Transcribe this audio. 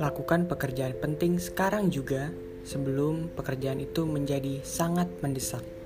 Lakukan pekerjaan penting sekarang juga sebelum pekerjaan itu menjadi sangat mendesak.